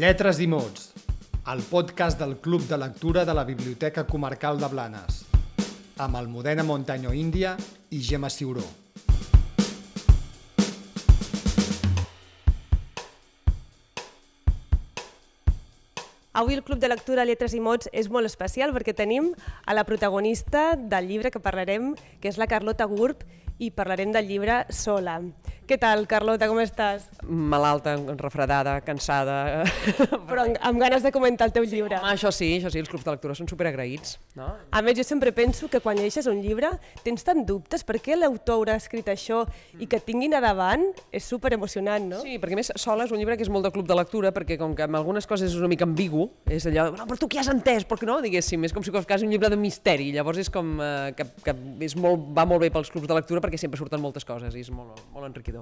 Lletres i mots, el podcast del Club de Lectura de la Biblioteca Comarcal de Blanes, amb Almudena Montaño Índia i Gemma Ciuró. Avui el Club de Lectura Lletres i Mots és molt especial perquè tenim a la protagonista del llibre que parlarem, que és la Carlota Gurb, i parlarem del llibre Sola. Què tal, Carlota, com estàs? Malalta, refredada, cansada... Però amb, ganes de comentar el teu llibre. Home, això sí, això sí, els clubs de lectura són superagraïts. No? A més, jo sempre penso que quan llegeixes un llibre tens tant dubtes per què l'autor haurà escrit això i que tinguin a davant és super emocionant, no? Sí, perquè més Sola és un llibre que és molt de club de lectura perquè com que amb algunes coses és una mica ambigu, és allò, no, però tu què has entès? Perquè no, diguéssim, és com si fos quasi un llibre de misteri, llavors és com eh, que, que és molt, va molt bé pels clubs de lectura perquè sempre surten moltes coses i és molt, molt enriquidor.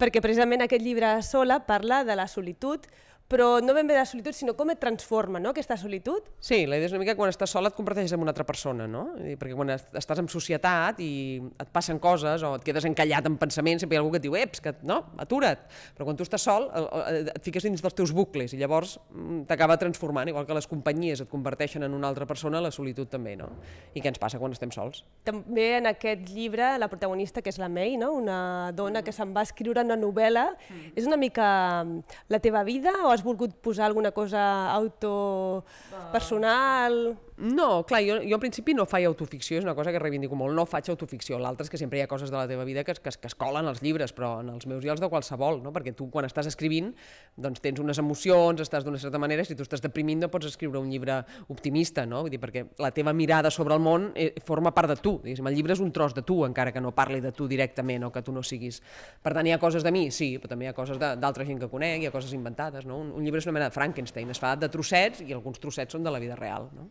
Perquè precisament aquest llibre Sola parla de la solitud, però no ben bé de la solitud, sinó com et transforma, no?, aquesta solitud. Sí, la idea és una mica que quan estàs sola et converteixes en una altra persona, no? Perquè quan estàs en societat i et passen coses o et quedes encallat en pensaments, sempre hi ha algú que et diu, eps, que, no, atura't. Però quan tu estàs sol, et fiques dins dels teus bucles i llavors mm, t'acaba transformant, igual que les companyies et converteixen en una altra persona, la solitud també, no? I què ens passa quan estem sols? També en aquest llibre, la protagonista, que és la May, no? una dona que se'n va escriure una novel·la, mm. és una mica la teva vida o has has volgut posar alguna cosa autopersonal? No, clar, jo, jo en principi no faig autoficció, és una cosa que reivindico molt, no faig autoficció. L'altre és que sempre hi ha coses de la teva vida que, que, que es colen als llibres, però en els meus i els de qualsevol, no? perquè tu quan estàs escrivint doncs tens unes emocions, estàs d'una certa manera, si tu estàs deprimint no pots escriure un llibre optimista, no? Vull dir, perquè la teva mirada sobre el món eh, forma part de tu, diguéssim, el llibre és un tros de tu, encara que no parli de tu directament o que tu no siguis. Per tant, hi ha coses de mi, sí, però també hi ha coses d'altra gent que conec, hi ha coses inventades, no? Un, un llibre és una mena de Frankenstein, es fa de trossets i alguns trossets són de la vida real, no?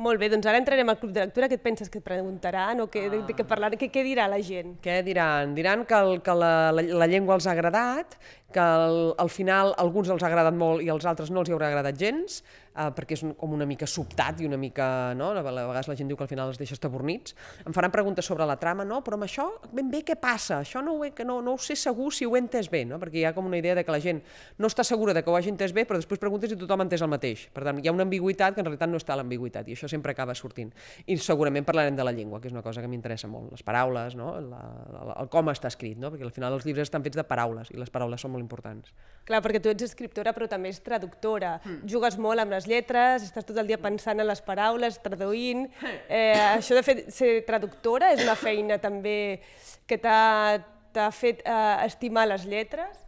Molt bé, doncs ara entrarem al club de lectura. Què et penses que et preguntaran o què, ah. de, de què parlar? Què, què dirà la gent? Què diran? Diran que, el, que la, la, la llengua els ha agradat, que el, al final alguns els ha agradat molt i als altres no els hi haurà agradat gens, eh, perquè és un, com una mica sobtat i una mica, no? A vegades la gent diu que al final els deixes tabornits. Em faran preguntes sobre la trama, no? Però amb això ben bé què passa? Això no ho, he, que no, no ho sé segur si ho he entès bé, no? Perquè hi ha com una idea de que la gent no està segura de que ho hagi entès bé, però després preguntes i tothom ha entès el mateix. Per tant, hi ha una ambigüitat que en realitat no està l'ambigüitat i això sempre acaba sortint. I segurament parlarem de la llengua, que és una cosa que m'interessa molt, les paraules, no? La, la, el com està escrit, no? Perquè al final els llibres estan fets de paraules i les paraules són molt importants. Clar, perquè tu ets escriptora però també ets traductora. Mm. Jugues molt amb les lletres, estàs tot el dia pensant en les paraules, traduint. Eh, això de fer, ser traductora és una feina també que t'ha fet eh, estimar les lletres?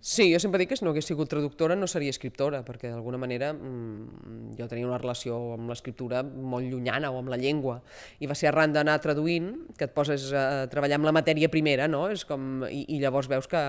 Sí, jo sempre dic que si no hagués sigut traductora no seria escriptora, perquè d'alguna manera mmm, jo tenia una relació amb l'escriptura molt llunyana o amb la llengua, i va ser arran d'anar traduint que et poses a treballar amb la matèria primera, no? És com, i, i llavors veus que,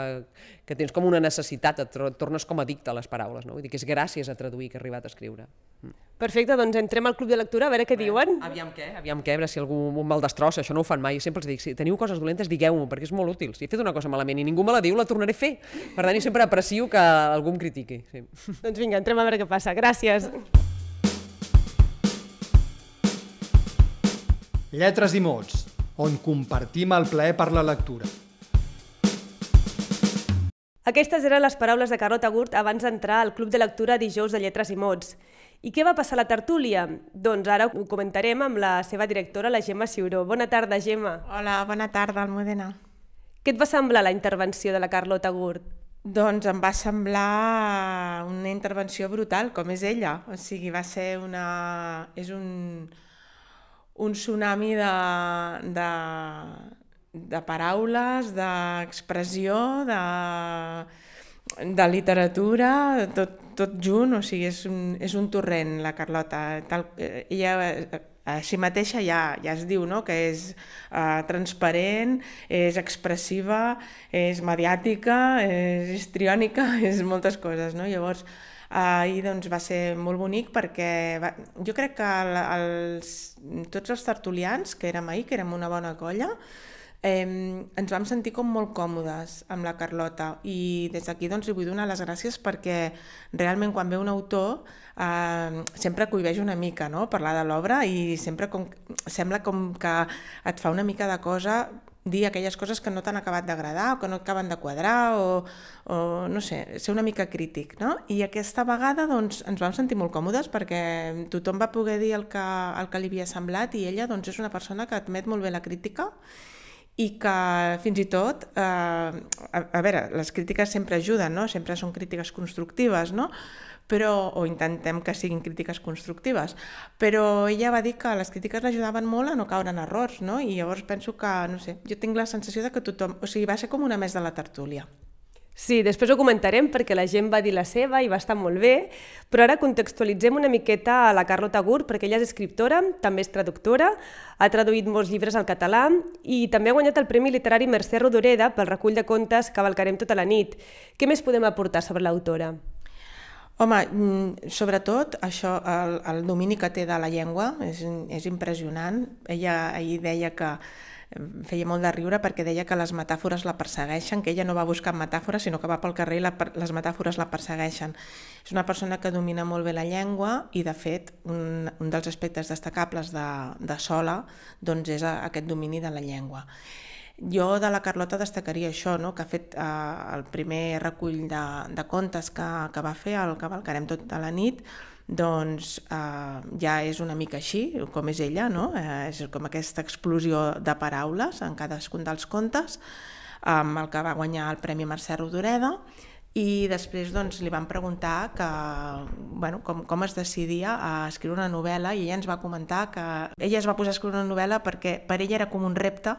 que tens com una necessitat, et tornes com addicte a les paraules, no? Vull dir que és gràcies a traduir que he arribat a escriure. Mm. Perfecte, doncs entrem al club de lectura a veure què diuen. Aviam què, aviam què, a veure si algú me'l destrossa, això no ho fan mai, sempre els dic, si teniu coses dolentes digueu-m'ho, perquè és molt útil, si he fet una cosa malament i ningú me la diu, la tornaré a fer. Per tant, sempre aprecio que algú em critiqui. Sí. Doncs vinga, entrem a veure què passa. Gràcies. Lletres i mots, on compartim el plaer per la lectura. Aquestes eren les paraules de Carlota Gurt abans d'entrar al Club de Lectura dijous de Lletres i Mots. I què va passar a la tertúlia? Doncs ara ho comentarem amb la seva directora, la Gemma Ciuró. Bona tarda, Gemma. Hola, bona tarda, Almudena. Què et va semblar la intervenció de la Carlota Gurt? Doncs em va semblar una intervenció brutal, com és ella. O sigui, va ser una... és un, un tsunami de, de, de paraules, d'expressió, de, de literatura, tot, tot junt, o sigui, és un, és un torrent, la Carlota. Tal, eh, ella així mateixa ja, ja es diu no? que és uh, transparent, és expressiva, és mediàtica, és histriònica, és moltes coses. No? Llavors, ahir doncs, va ser molt bonic perquè va, jo crec que el, els, tots els tertulians, que érem ahir, que érem una bona colla, eh, ens vam sentir com molt còmodes amb la Carlota i des d'aquí doncs, li vull donar les gràcies perquè realment quan ve un autor eh, sempre cohibeix una mica no? parlar de l'obra i sempre com, sembla com que et fa una mica de cosa dir aquelles coses que no t'han acabat d'agradar o que no acaben de quadrar o, o no sé, ser una mica crític, no? I aquesta vegada doncs, ens vam sentir molt còmodes perquè tothom va poder dir el que, el que li havia semblat i ella doncs, és una persona que admet molt bé la crítica i que fins i tot, eh, a, a veure, les crítiques sempre ajuden, no? sempre són crítiques constructives, no? però, o intentem que siguin crítiques constructives, però ella va dir que les crítiques l'ajudaven molt a no caure en errors, no? i llavors penso que, no sé, jo tinc la sensació de que tothom, o sigui, va ser com una més de la tertúlia. Sí, després ho comentarem perquè la gent va dir la seva i va estar molt bé, però ara contextualitzem una miqueta a la Carlota Gurt perquè ella és escriptora, també és traductora, ha traduït molts llibres al català i també ha guanyat el Premi Literari Mercè Rodoreda pel recull de contes Cavalcarem tota la nit. Què més podem aportar sobre l'autora? Home, mm, sobretot això, el, el domini que té de la llengua és, és impressionant. Ella ahir deia que feia molt de riure perquè deia que les metàfores la persegueixen, que ella no va buscar metàfores, sinó que va pel carrer i la, les metàfores la persegueixen. És una persona que domina molt bé la llengua i, de fet, un, un dels aspectes destacables de, de Sola doncs és aquest domini de la llengua. Jo de la Carlota destacaria això, no? que ha fet eh, el primer recull de, de contes que, que va fer, el Cavalcarem tota la nit, doncs eh, ja és una mica així, com és ella, no? Eh, és com aquesta explosió de paraules en cadascun dels contes, amb el que va guanyar el Premi Mercè Rodoreda, i després doncs, li van preguntar que, bueno, com, com es decidia a escriure una novel·la i ella ens va comentar que ella es va posar a escriure una novel·la perquè per ella era com un repte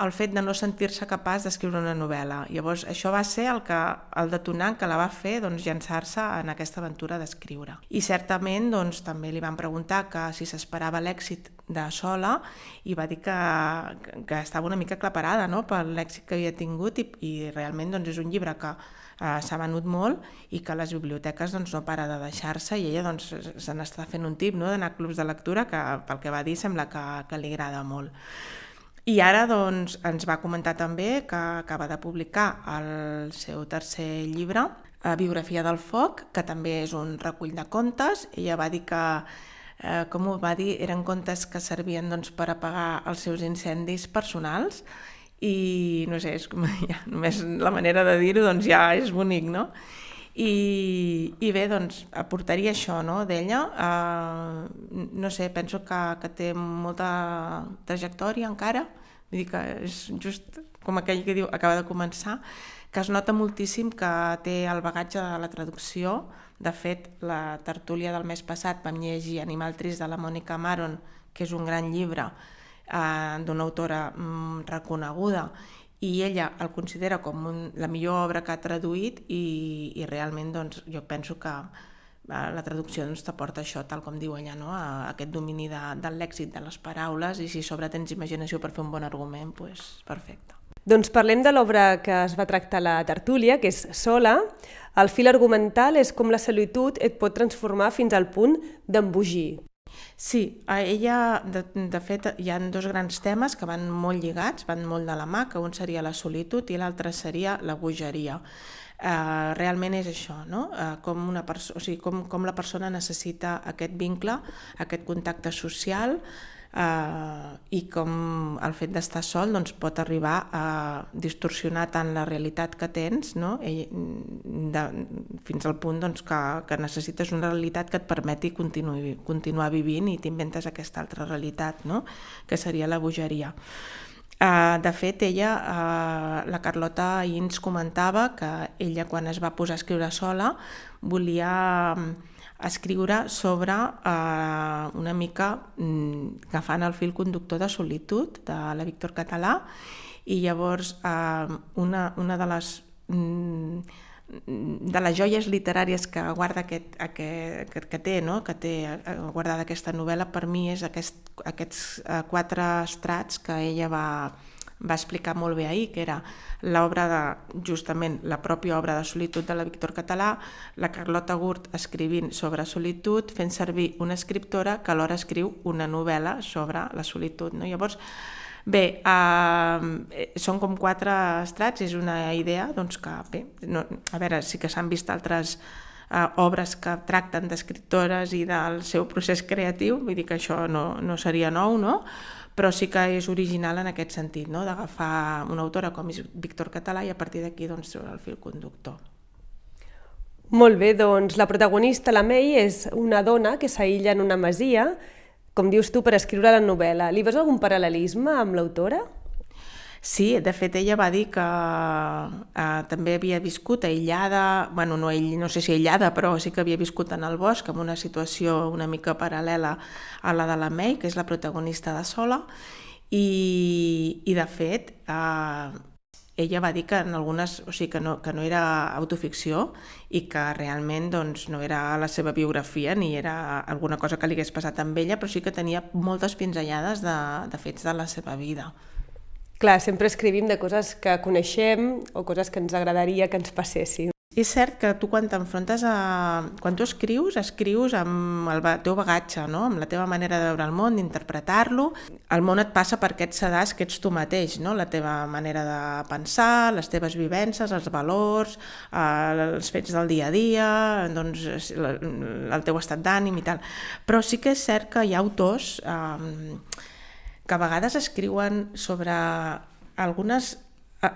el fet de no sentir-se capaç d'escriure una novel·la. Llavors, això va ser el, que, el detonant que la va fer doncs, llançar-se en aquesta aventura d'escriure. I certament doncs, també li van preguntar que si s'esperava l'èxit de sola i va dir que, que estava una mica aclaparada no? per l'èxit que havia tingut i, i realment doncs, és un llibre que eh, s'ha venut molt i que les biblioteques doncs, no para de deixar-se i ella doncs, se n'està fent un tip no? d'anar a clubs de lectura que pel que va dir sembla que, que li agrada molt. I ara doncs, ens va comentar també que acaba de publicar el seu tercer llibre, Biografia del foc, que també és un recull de contes. Ella va dir que, eh, com ho va dir, eren contes que servien doncs, per apagar els seus incendis personals i no sé, és com, ja, només la manera de dir-ho doncs ja és bonic, no? I, i bé, doncs, aportaria això no, d'ella. Uh, no sé, penso que, que té molta trajectòria encara, vull dir que és just com aquell que diu acaba de començar, que es nota moltíssim que té el bagatge de la traducció. De fet, la tertúlia del mes passat vam llegir Animal Trist de la Mònica Maron, que és un gran llibre eh, d'una autora mm, reconeguda i ella el considera com un, la millor obra que ha traduït i, i realment doncs, jo penso que eh, la traducció doncs, t'aporta això, tal com diu ella, no? a, aquest domini de, de l'èxit de les paraules i si sobre tens imaginació per fer un bon argument, doncs perfecte. Doncs parlem de l'obra que es va tractar a la tertúlia, que és Sola. El fil argumental és com la solitud et pot transformar fins al punt d'embogir. Sí, a ella, de, de fet, hi han dos grans temes que van molt lligats, van molt de la mà, que un seria la solitud i l'altre seria la bogeria. Uh, realment és això, no? Uh, com, una o sigui, com, com la persona necessita aquest vincle, aquest contacte social, eh, i com el fet d'estar sol doncs, pot arribar a distorsionar tant la realitat que tens no? I, de, fins al punt doncs, que, que necessites una realitat que et permeti continuar, continuar vivint i t'inventes aquesta altra realitat, no? que seria la bogeria. Uh, de fet, ella, uh, la Carlota ahir ens comentava que ella quan es va posar a escriure sola volia escriure sobre eh, una mica mm, agafant el fil conductor de solitud de la Víctor Català. I llavors eh, una, una de les mm, de les joies literàries que guarda aquest, aquest, que, que té, no? que té eh, guardada aquesta novel·la, per mi és aquest, aquests eh, quatre estrats que ella va, va explicar molt bé ahir, que era l'obra de, justament, la pròpia obra de solitud de la Víctor Català, la Carlota Gurt escrivint sobre solitud, fent servir una escriptora que alhora escriu una novel·la sobre la solitud. No? Llavors, Bé, eh, són com quatre estrats, és una idea doncs, que, bé, no, a veure, sí que s'han vist altres eh, obres que tracten d'escriptores i del seu procés creatiu, vull dir que això no, no seria nou, no? però sí que és original en aquest sentit, no? d'agafar una autora com és Víctor Català i a partir d'aquí doncs, el fil conductor. Molt bé, doncs la protagonista, la May, és una dona que s'aïlla en una masia, com dius tu, per escriure la novel·la. Li veus algun paral·lelisme amb l'autora? Sí, de fet ella va dir que eh, també havia viscut aïllada, bueno, no, ell, no sé si aïllada, però sí que havia viscut en el bosc amb una situació una mica paral·lela a la de la May, que és la protagonista de Sola, i, i de fet eh, ella va dir que en algunes, o sigui, que no, que no era autoficció i que realment doncs, no era la seva biografia ni era alguna cosa que li hagués passat amb ella, però sí que tenia moltes pinzellades de, de fets de la seva vida. Clar, sempre escrivim de coses que coneixem o coses que ens agradaria que ens passessin. És cert que tu quan t'enfrontes a... Quan tu escrius, escrius amb el teu bagatge, no? amb la teva manera de veure el món, d'interpretar-lo. El món et passa per aquest sedàs que ets tu mateix, no? la teva manera de pensar, les teves vivències, els valors, eh, els fets del dia a dia, doncs, el teu estat d'ànim i tal. Però sí que és cert que hi ha autors... Eh, que a vegades escriuen sobre algunes,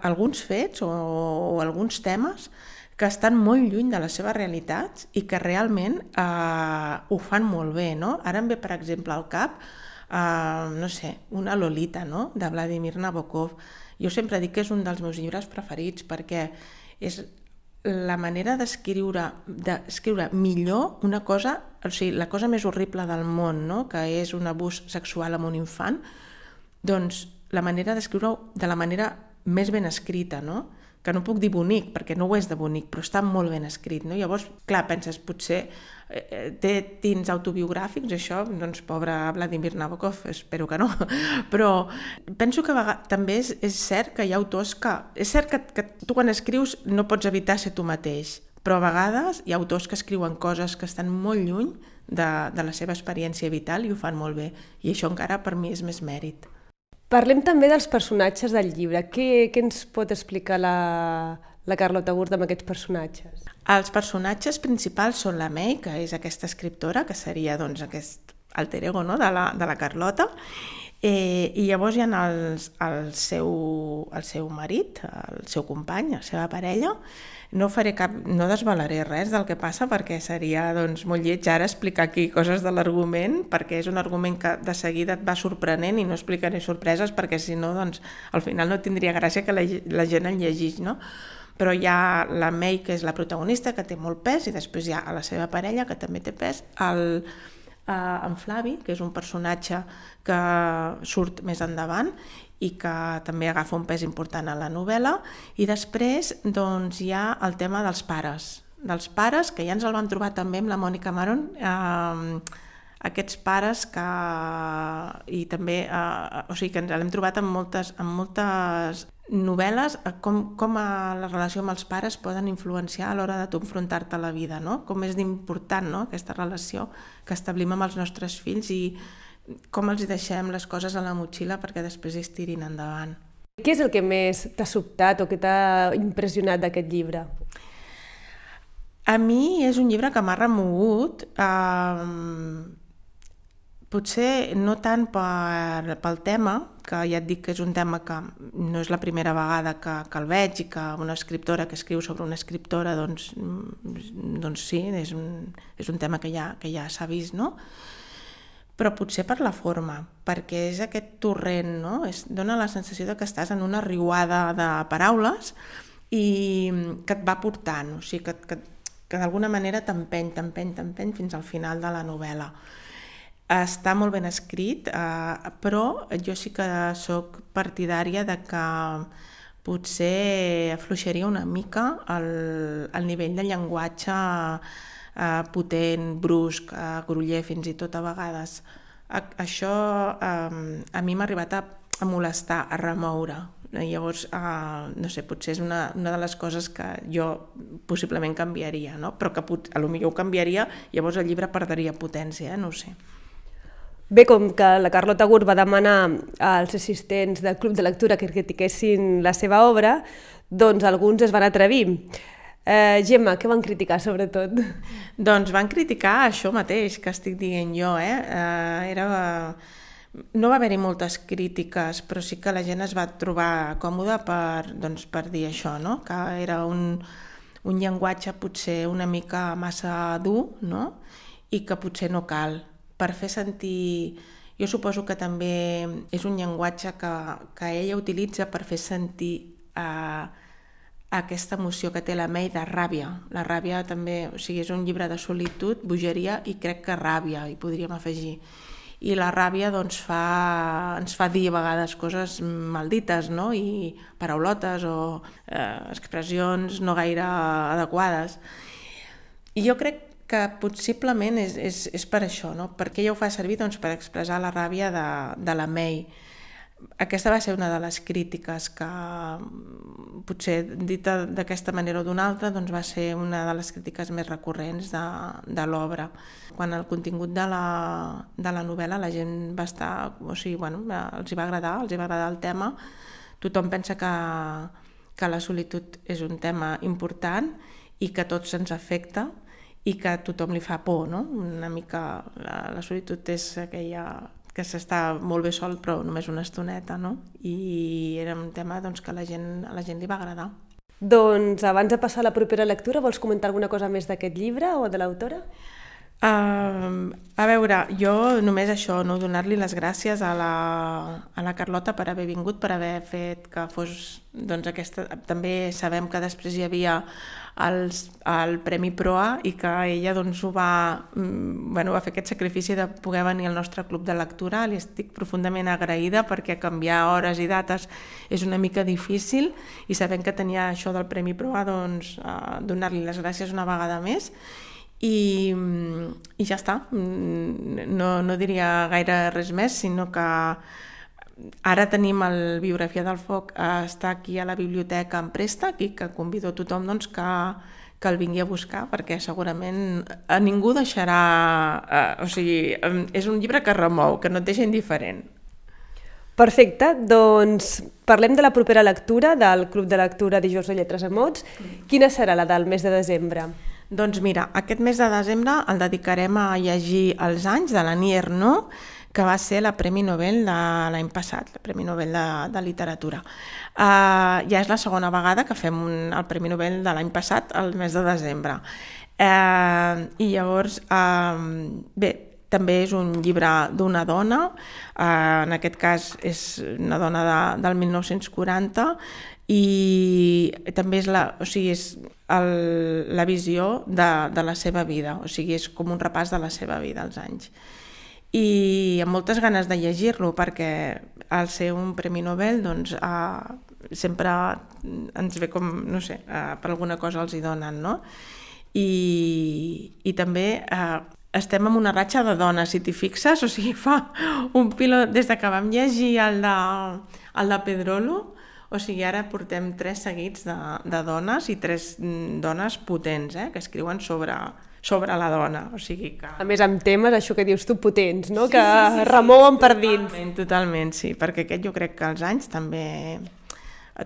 alguns fets o, o alguns temes que estan molt lluny de les seves realitats i que realment eh, ho fan molt bé, no? Ara em ve, per exemple, al cap, eh, no sé, una Lolita, no?, de Vladimir Nabokov. Jo sempre dic que és un dels meus llibres preferits perquè és la manera d'escriure d'escriure millor una cosa, o sigui, la cosa més horrible del món, no? que és un abús sexual amb un infant, doncs la manera d'escriure-ho de la manera més ben escrita, no? Que no puc dir bonic, perquè no ho és de bonic, però està molt ben escrit. No? Llavors, clar, penses, potser eh, eh té tins autobiogràfics, això, doncs, pobre Vladimir Nabokov, espero que no, però penso que també és, és cert que hi ha autors que... És cert que, que tu quan escrius no pots evitar ser tu mateix, però a vegades hi ha autors que escriuen coses que estan molt lluny de, de la seva experiència vital i ho fan molt bé, i això encara per mi és més mèrit. Parlem també dels personatges del llibre. Què, què ens pot explicar la, la Carlota Gurt amb aquests personatges? Els personatges principals són la May, que és aquesta escriptora, que seria doncs, aquest alter ego no? de, la, de la Carlota, eh, i llavors hi ha els, el, seu, el seu marit, el seu company, la seva parella, no faré cap, no desvalaré res del que passa perquè seria doncs, molt lleig ara explicar aquí coses de l'argument perquè és un argument que de seguida et va sorprenent i no explicaré sorpreses perquè si no doncs, al final no tindria gràcia que la, la gent el llegís, no? Però hi ha la May, que és la protagonista, que té molt pes, i després hi ha la seva parella, que també té pes, el, eh, en Flavi, que és un personatge que surt més endavant, i que també agafa un pes important a la novel·la, i després doncs, hi ha el tema dels pares, dels pares, que ja ens el vam trobar també amb la Mònica Maron, eh, aquests pares que i també eh, o sigui que ens l'hem trobat en moltes, en moltes novel·les eh, com, com a la relació amb els pares poden influenciar a l'hora de tu enfrontar-te a la vida, no? com és important no? aquesta relació que establim amb els nostres fills i com els deixem les coses a la motxilla perquè després es tirin endavant. Què és el que més t'ha sobtat o que t'ha impressionat d'aquest llibre? A mi és un llibre que m'ha remogut, eh, potser no tant per, pel tema, que ja et dic que és un tema que no és la primera vegada que, que el veig i que una escriptora que escriu sobre una escriptora, doncs, doncs sí, és un, és un tema que ja, que ja s'ha vist, no? però potser per la forma, perquè és aquest torrent, no? Es dona la sensació de que estàs en una riuada de paraules i que et va portant, o sigui, que, que, que d'alguna manera t'empeny, t'empeny, t'empeny fins al final de la novel·la. Està molt ben escrit, eh, però jo sí que sóc partidària de que potser afluixaria una mica el, el nivell de llenguatge eh, potent, brusc, eh, gruller fins i tot a vegades. A, això eh, a mi m'ha arribat a, a molestar, a remoure. Llavors, eh, no sé, potser és una, una de les coses que jo possiblement canviaria, no? però que pot, a lo millor ho canviaria, llavors el llibre perdria potència, eh? no ho sé. Bé, com que la Carlota Gurt va demanar als assistents del Club de Lectura que critiquessin la seva obra, doncs alguns es van atrevir. Eh, Gemma, què van criticar sobretot? Doncs van criticar això mateix que estic dient jo, eh? eh era no va haver-hi moltes crítiques, però sí que la gent es va trobar còmoda per, doncs, per dir això, no? que era un, un llenguatge potser una mica massa dur no? i que potser no cal per fer sentir... Jo suposo que també és un llenguatge que, que ella utilitza per fer sentir eh, aquesta emoció que té la May de ràbia. La ràbia també, o sigui, és un llibre de solitud, bogeria i crec que ràbia, hi podríem afegir. I la ràbia doncs, fa, ens fa dir a vegades coses maldites no? i paraulotes o eh, expressions no gaire adequades. I jo crec que possiblement és, és, és per això, no? perquè ella ho fa servir doncs, per expressar la ràbia de, de la May aquesta va ser una de les crítiques que potser dita d'aquesta manera o d'una altra doncs va ser una de les crítiques més recurrents de, de l'obra. Quan el contingut de la, de la novel·la la gent va estar, o sigui, bueno, els hi va agradar, els hi va agradar el tema, tothom pensa que, que la solitud és un tema important i que tots ens afecta i que a tothom li fa por, no? Una mica la, la solitud és aquella que s'està molt bé sol però només una estoneta, no? I era un tema doncs, que a la gent, a la gent li va agradar. Doncs abans de passar a la propera lectura, vols comentar alguna cosa més d'aquest llibre o de l'autora? Uh, a veure, jo només això, no donar-li les gràcies a la, a la Carlota per haver vingut, per haver fet que fos doncs, aquesta... També sabem que després hi havia els, el Premi Proa i que ella doncs, ho va, mm, bueno, va fer aquest sacrifici de poder venir al nostre club de lectura. Li estic profundament agraïda perquè canviar hores i dates és una mica difícil i sabent que tenia això del Premi Proa, doncs, eh, donar-li les gràcies una vegada més i, i ja està. Mm, no, no diria gaire res més, sinó que Ara tenim el Biografia del Foc, eh, està aquí a la biblioteca en préstec i que convido a tothom doncs, que, que el vingui a buscar perquè segurament a ningú deixarà... Eh, o sigui, és un llibre que remou, que no et deixa indiferent. Perfecte, doncs parlem de la propera lectura del Club de Lectura Dijous de Lletres a Mots. Quina serà la del mes de desembre? Doncs mira, aquest mes de desembre el dedicarem a llegir Els anys de la Nier No, que va ser la Premi Nobel de l'any passat, el Premi Nobel de, de Literatura. Uh, ja és la segona vegada que fem un, el Premi Nobel de l'any passat, el mes de desembre. Uh, I llavors, uh, bé, també és un llibre d'una dona, uh, en aquest cas és una dona de, del 1940, i també és la, o sigui, és el, la visió de, de la seva vida, o sigui, és com un repàs de la seva vida, els anys i amb moltes ganes de llegir-lo perquè al ser un Premi Nobel doncs, eh, sempre ens ve com, no sé, eh, per alguna cosa els hi donen, no? I, i també eh, estem en una ratxa de dones, si t'hi fixes, o sigui, fa un pilot, des de que vam llegir el de, el de Pedrolo, o sigui, ara portem tres seguits de, de dones i tres mm, dones potents, eh, que escriuen sobre, sobre la dona, o sigui que... A més, amb temes, això que dius tu, potents, no? Sí, que sí, sí, remouen per dins. Totalment, totalment, sí, perquè aquest jo crec que els anys també...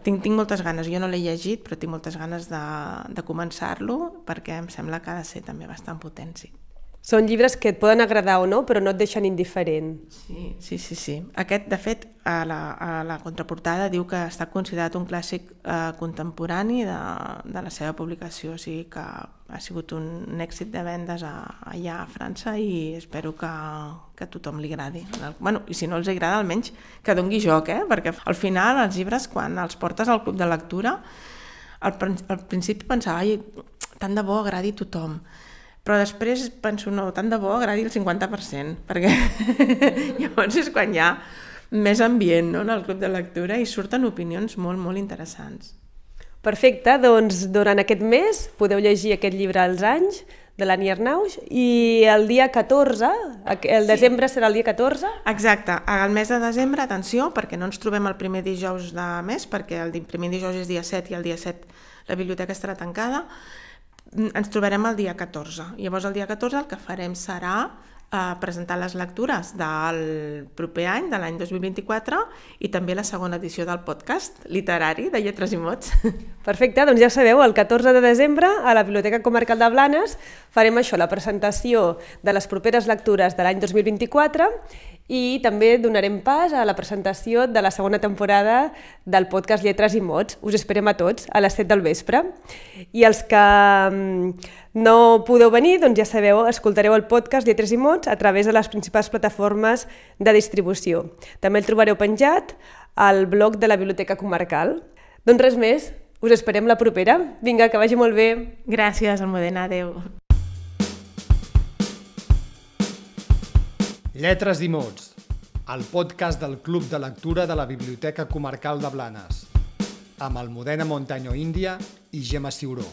Tinc, tinc moltes ganes, jo no l'he llegit, però tinc moltes ganes de, de començar-lo perquè em sembla que ha de ser també bastant potent, sí. Són llibres que et poden agradar o no, però no et deixen indiferent. Sí, sí, sí. sí. Aquest, de fet, a la, a la contraportada diu que està considerat un clàssic eh, contemporani de, de la seva publicació, o sigui que ha sigut un èxit de vendes a, allà a França i espero que, que a tothom li agradi. Bueno, I si no els agrada, almenys que dongui joc, eh? perquè al final els llibres, quan els portes al club de lectura, al, al principi pensava, ai, tant de bo agradi a tothom però després penso, no, tant de bo agradi el 50%, perquè llavors és quan hi ha més ambient no, en el club de lectura i surten opinions molt, molt interessants. Perfecte, doncs durant aquest mes podeu llegir aquest llibre als anys de l'Annie Arnaus i el dia 14, el desembre sí. serà el dia 14? Exacte, el mes de desembre, atenció, perquè no ens trobem el primer dijous de mes, perquè el primer dijous és dia 7 i el dia 7 la biblioteca estarà tancada, ens trobarem el dia 14. Llavors el dia 14 el que farem serà a presentar les lectures del proper any, de l'any 2024, i també la segona edició del podcast literari de Lletres i Mots. Perfecte, doncs ja sabeu, el 14 de desembre a la Biblioteca Comarcal de Blanes farem això, la presentació de les properes lectures de l'any 2024 i també donarem pas a la presentació de la segona temporada del podcast Lletres i Mots. Us esperem a tots a les 7 del vespre. I els que mm, no podeu venir, doncs ja sabeu, escoltareu el podcast Lletres i Mots a través de les principals plataformes de distribució. També el trobareu penjat al blog de la Biblioteca Comarcal. Doncs res més, us esperem la propera. Vinga, que vagi molt bé. Gràcies, Almudena. Adéu. Lletres i mots, el podcast del Club de Lectura de la Biblioteca Comarcal de Blanes, amb Almudena Montaño Índia i Gemma Ciuró.